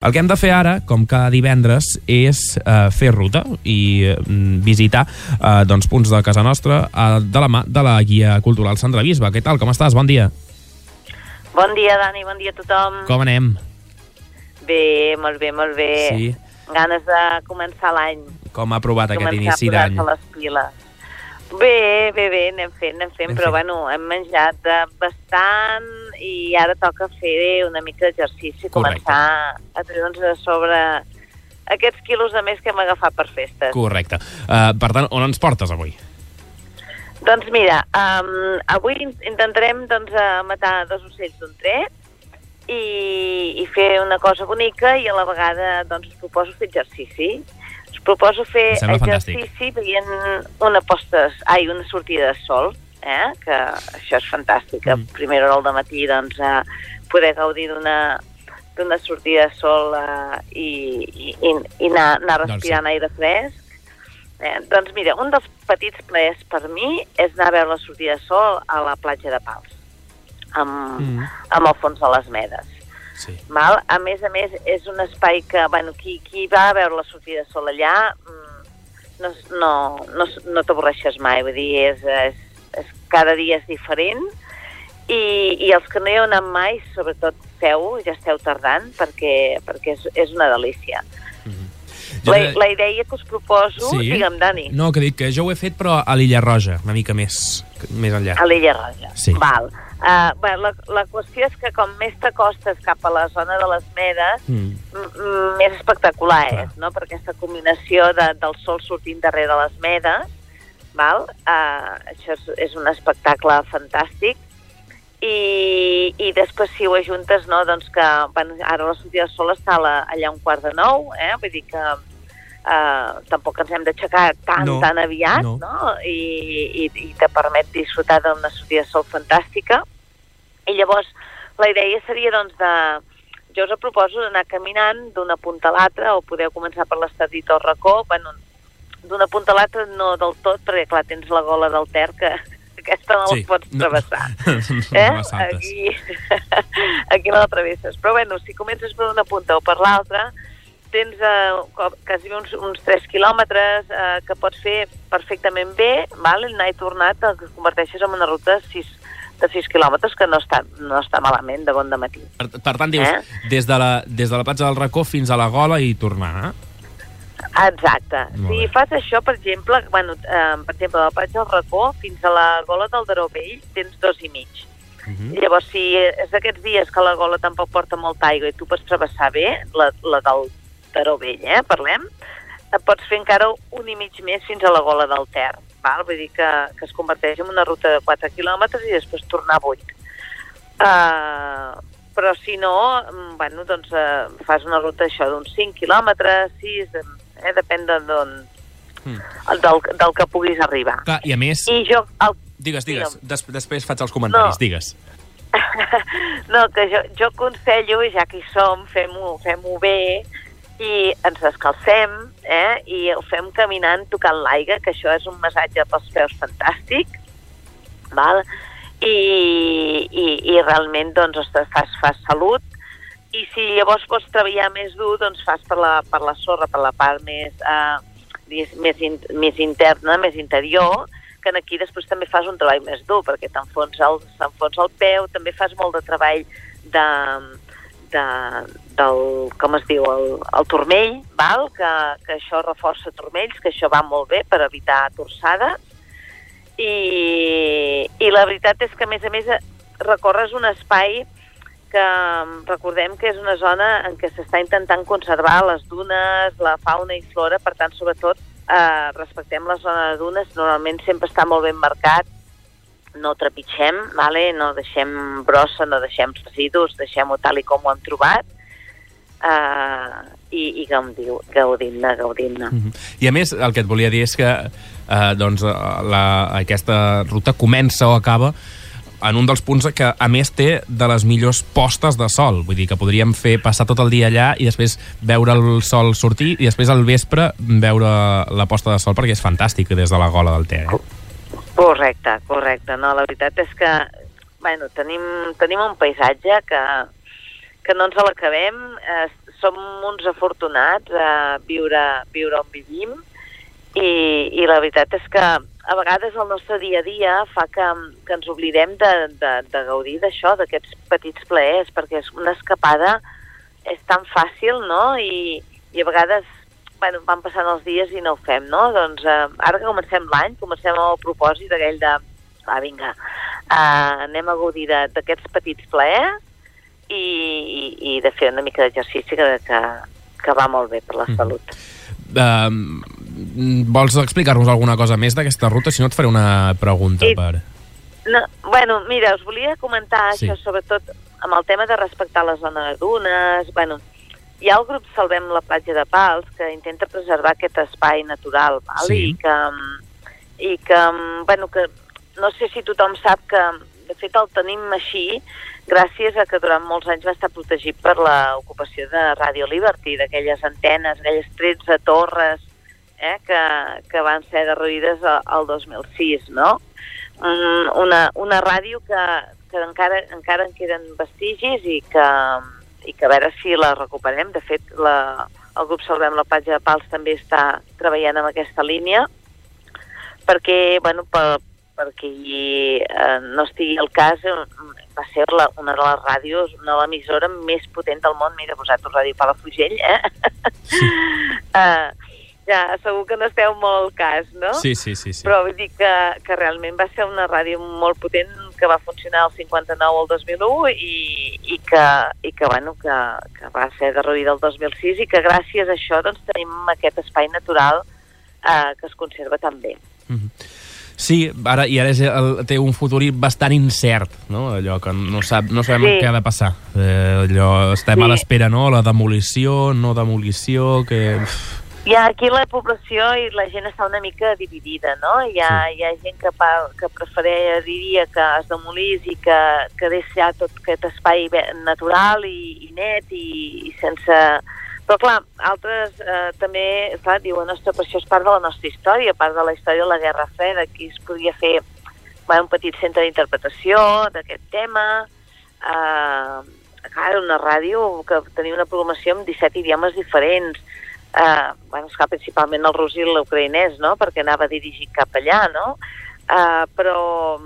El que hem de fer ara, com cada divendres, és eh, fer ruta i eh, visitar eh, doncs, punts de casa nostra eh, de la mà de la guia cultural Sandra Bisba. Què tal, com estàs? Bon dia. Bon dia, Dani, bon dia a tothom. Com anem? Bé, molt bé, molt bé. Sí. Ganes de començar l'any. Com ha aprovat aquest Començar inici a d'any? posar-se les piles. Bé, bé, bé, anem fent, anem fent, Anem però fent. bueno, hem menjat bastant i ara toca fer una mica d'exercici, començar a treure'ns sobre aquests quilos de més que hem agafat per festes. Correcte. Uh, per tant, on ens portes avui? Doncs mira, um, avui in- intentarem doncs, eh, matar dos ocells d'un tret i, i fer una cosa bonica i a la vegada doncs, us proposo fer exercici. Us proposo fer sembla fantàstic. exercici veient una posta, ai, una sortida de sol, eh? que això és fantàstic. A Mm. primera hora del matí doncs, eh, poder gaudir d'una d'una sortida de sol eh, i, i, i, i anar, anar Doncs respirant aire fresc. Eh, doncs mira, un dels petits plaers per mi és anar a veure la sortida de sol a la platja de Pals, amb, Mm. amb el fons de les Medes. Sí. Val? A més a més, és un espai que, bueno, qui, qui va a veure la sortida de sol allà mm, no, no, no, no t'avorreixes mai, vull dir, és, és, és, cada dia és diferent i, i els que no hi heu anat mai, sobretot feu, ja esteu tardant, perquè, perquè és, és una delícia. Jo La, la idea que us proposo, Sí? digue'm, Dani, No, que dic que jo ho he fet, però a l'Illa Roja, una mica més, més enllà. a l'Illa Roja. Sí. Val. Uh, bé, la, la qüestió és que com més t'acostes cap a la zona de les Medes, Mm. més espectacular Clar. és, no? per aquesta combinació de, del sol sortint darrere de les medes. Val? Uh, això és, és un espectacle fantàstic. I, i després si ho ajuntes, no, doncs que bueno, ara la sortida del sol està la, allà un quart de nou, eh? vull dir que uh, tampoc ens hem d'aixecar tan, No, tan aviat, no. no? I, i, i te permet disfrutar d'una sortida de sol fantàstica. I llavors la idea seria doncs de, jo us proposo d'anar caminant d'una punta a l'altra o podeu començar per l'estadit o el racó, bueno, d'una punta a l'altra no del tot, perquè clar, tens la gola del Ter que aquesta no Sí. la pots No. travessar. No Eh? saltes. Aquí, aquí no la travesses. Però bueno, si comences per una punta o per l'altra, tens eh, quasi uns, uns 3 quilòmetres eh, que pots fer perfectament bé, val? anar i tornat, el que converteixes en una ruta de 6, de 6 quilòmetres, que no està, no està malament de bon matí. Per, per tant, dius, Eh? des, de la, des de la platja del Racó fins a la Gola i tornar, eh? Exacte. Si fas això, per exemple, bueno, eh, per exemple, de la platja del Racó fins a la gola del Daró Vell tens dos i mig. Uh -huh. Llavors, si és d'aquests dies que la gola tampoc porta molta aigua i tu pots travessar bé, la, la del Daró Vell, eh, parlem, et pots fer encara un i mig més fins a la gola del Ter. Val? Vull dir que, que es converteix en una ruta de 4 quilòmetres i després tornar a 8. Uh, però si no, mm, bueno, doncs uh, fas una ruta això d'uns 5 quilòmetres, 6, eh, depèn de d'on Mm. el del, del que puguis arribar. Clar, I a més, I jo, el, digues, digues, digue'm. des, després faig els comentaris, No. digues. no, que jo, jo aconsello, ja que hi som, fem-ho fem bé i ens descalcem eh? i ho fem caminant tocant l'aigua, que això és un massatge pels peus fantàstic, val? I, i, i realment doncs, ostres, fas, fas salut i si llavors vols treballar més dur, doncs fas per la, per la sorra, per la part més, eh, més, in, més interna, més interior, que aquí després també fas un treball més dur, perquè t'enfonsa el, el peu, també fas molt de treball de, de, del, com es diu, el, el turmell, val? Que, que això reforça turmells, que això va molt bé per evitar torçades, i, i la veritat és que, a més a més, recorres un espai que mm, recordem que és una zona en què s'està intentant conservar les dunes, la fauna i flora, per tant, sobretot, eh, respectem la zona de dunes, normalment sempre està molt ben marcat, no trepitgem, vale? no deixem brossa, no deixem residus, deixem-ho tal i com ho hem trobat, eh, i, i gaudim, gaudim-ne, gaudim-ne. Mhm. I a més, el que et volia dir és que eh, doncs, la, aquesta ruta comença o acaba en un dels punts que, a més, té de les millors postes de sol. Vull dir que podríem fer passar tot el dia allà i després veure el sol sortir i després al vespre veure la posta de sol perquè és fantàstic des de la gola del Ter. Eh? Correcte, correcte. No, la veritat és que bueno, tenim, tenim un paisatge que, que no ens l'acabem. Eh, som uns afortunats a viure, viure on vivim i, i la veritat és que a vegades el nostre dia a dia fa que, que ens oblidem de, de, de gaudir d'això, d'aquests petits plaers, perquè és una escapada és tan fàcil, no? I, i a vegades bueno, van passant els dies i no ho fem, no? Doncs eh, ara que comencem l'any, comencem amb el propòsit aquell de, ah, vinga, eh, anem a gaudir d'aquests petits plaers i, i, i de fer una mica d'exercici que, que, que va molt bé per la mm. salut. Uh, vols explicar-nos alguna cosa més d'aquesta ruta? Si no et faré una pregunta I, per... No, bueno, mira, us volia comentar sí. això, sobretot amb el tema de respectar la zona de dunes, bueno, hi ha el grup Salvem la platja de Pals que intenta preservar aquest espai natural, val? Sí. I que, i que, bueno, que no sé si tothom sap que de fet el tenim així gràcies a que durant molts anys va estar protegit per l'ocupació de Radio Liberty, d'aquelles antenes, aquelles 13 torres eh, que, que van ser derruïdes al 2006, no? Una, una ràdio que, que encara, encara en queden vestigis i que, i que a veure si la recuperem. De fet, la, el grup Salvem la Platja de Pals també està treballant en aquesta línia perquè, bueno, per, perquè eh, no estigui el cas, eh, va ser la, una de les ràdios, una de l'emissora més potent del món. Mira, vosaltres, Ràdio Palafrugell, eh? Sí. uh, ja, segur que no esteu molt al cas, no? Sí, sí, sí. sí. Però vull dir que, que realment va ser una ràdio molt potent que va funcionar el 59 al 2001 i, i, que, i que, bueno, que, que va ser derruïda el 2006 i que gràcies a això doncs, tenim aquest espai natural eh, que es conserva també. Mm -hmm. Sí, ara, i ara és el, té un futur bastant incert, no? Allò que no, sap, no sabem sí. què ha de passar. Eh, allò, estem sí. a l'espera, no? La demolició, no demolició, que... Uf hi ha aquí la població i la gent està una mica dividida, no? Hi ha, sí. hi ha gent que, pa, que preferiria que es demolís i que, que deixi tot aquest espai natural i, i net i, i sense... Però clar, altres eh, també, clar, diuen, ostres, però això és part de la nostra història, part de la història de la Guerra Freda, aquí es podria fer bueno, un petit centre d'interpretació d'aquest tema, eh, clar, una ràdio que tenia una programació amb 17 idiomes diferents, eh, bueno, esclar, principalment el rus i l'ucraïnès, no?, perquè anava dirigit cap allà, no?, eh, però,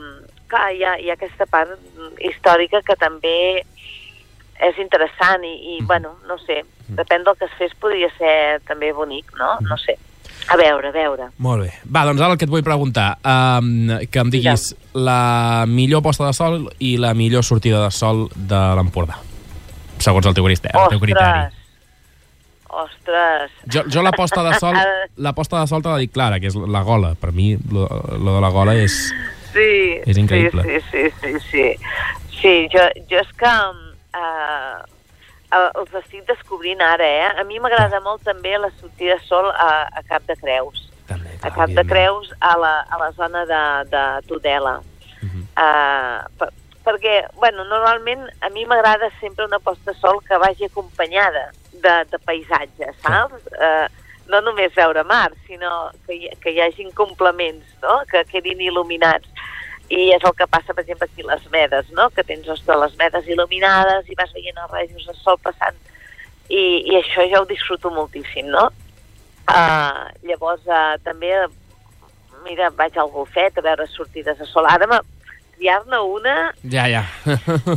clar, hi ha, hi ha aquesta part històrica que també és interessant i, i mm. bueno, no sé, depèn del que es fes podria ser també bonic, no? Mm. No sé. A veure, a veure. Molt bé. Va, doncs ara el que et vull preguntar, um, que em diguis ja. la millor posta de sol i la millor sortida de sol de l'Empordà, segons el teu, criteri. El teu criteri. Ostres... Jo, jo la posta de sol, la posta de sol te la dic clara, que és la gola. Per mi, lo, lo de la gola és, sí, és increïble. Sí, sí, sí, sí. Sí, sí jo, jo és que uh, els estic descobrint ara, eh? A mi m'agrada molt també la sortida de sol a, a Cap de Creus. També, clar, a Cap de Creus, a la, a la zona de, de Tudela. Uh -huh. uh, per, perquè, bueno, normalment a mi m'agrada sempre una posta sol que vagi acompanyada de, de paisatge, saps? Sí. Eh, no només veure mar, sinó que hi, que hi hagin complements, no? que quedin il·luminats. I és el que passa, per exemple, aquí a les medes, no? que tens ostres, les medes il·luminades i vas veient els rajos de sol passant. I, I això ja ho disfruto moltíssim, no? Uh, llavors, uh, també, mira, vaig al golfet a veure sortides de sol. Ara, triar-ne una... Ja, ja.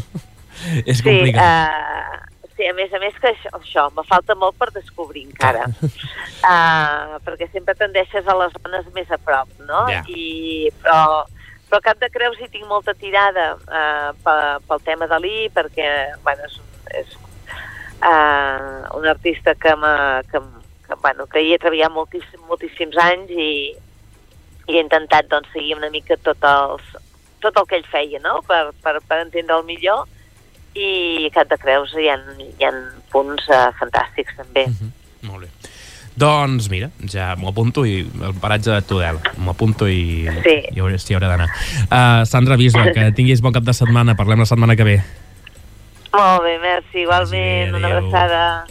és complicat. Sí, uh, Sí, a més a més que això, això me falta molt per descobrir encara, uh, perquè sempre tendeixes a les zones més a prop, no? Yeah. I, però, però Cap de Creus hi tinc molta tirada uh, pel tema de l'I, perquè bueno, és, és uh, un artista que, que, que, bueno, que hi he treballat moltíssim, moltíssims anys i, i he intentat doncs, seguir una mica tot, els, tot el que ell feia, no? per, per, per entendre el millor i Cap de Creus hi ha, hi ha punts uh, fantàstics també. Mhm, -huh. Molt bé. Doncs mira, ja m'ho apunto i el paratge de Tudela, m'ho apunto i sí. hi hauré, hi hauré d'anar. Uh, Sandra Bisla, que tinguis bon cap de setmana, parlem la setmana que ve. Molt bé, merci, igualment, una abraçada.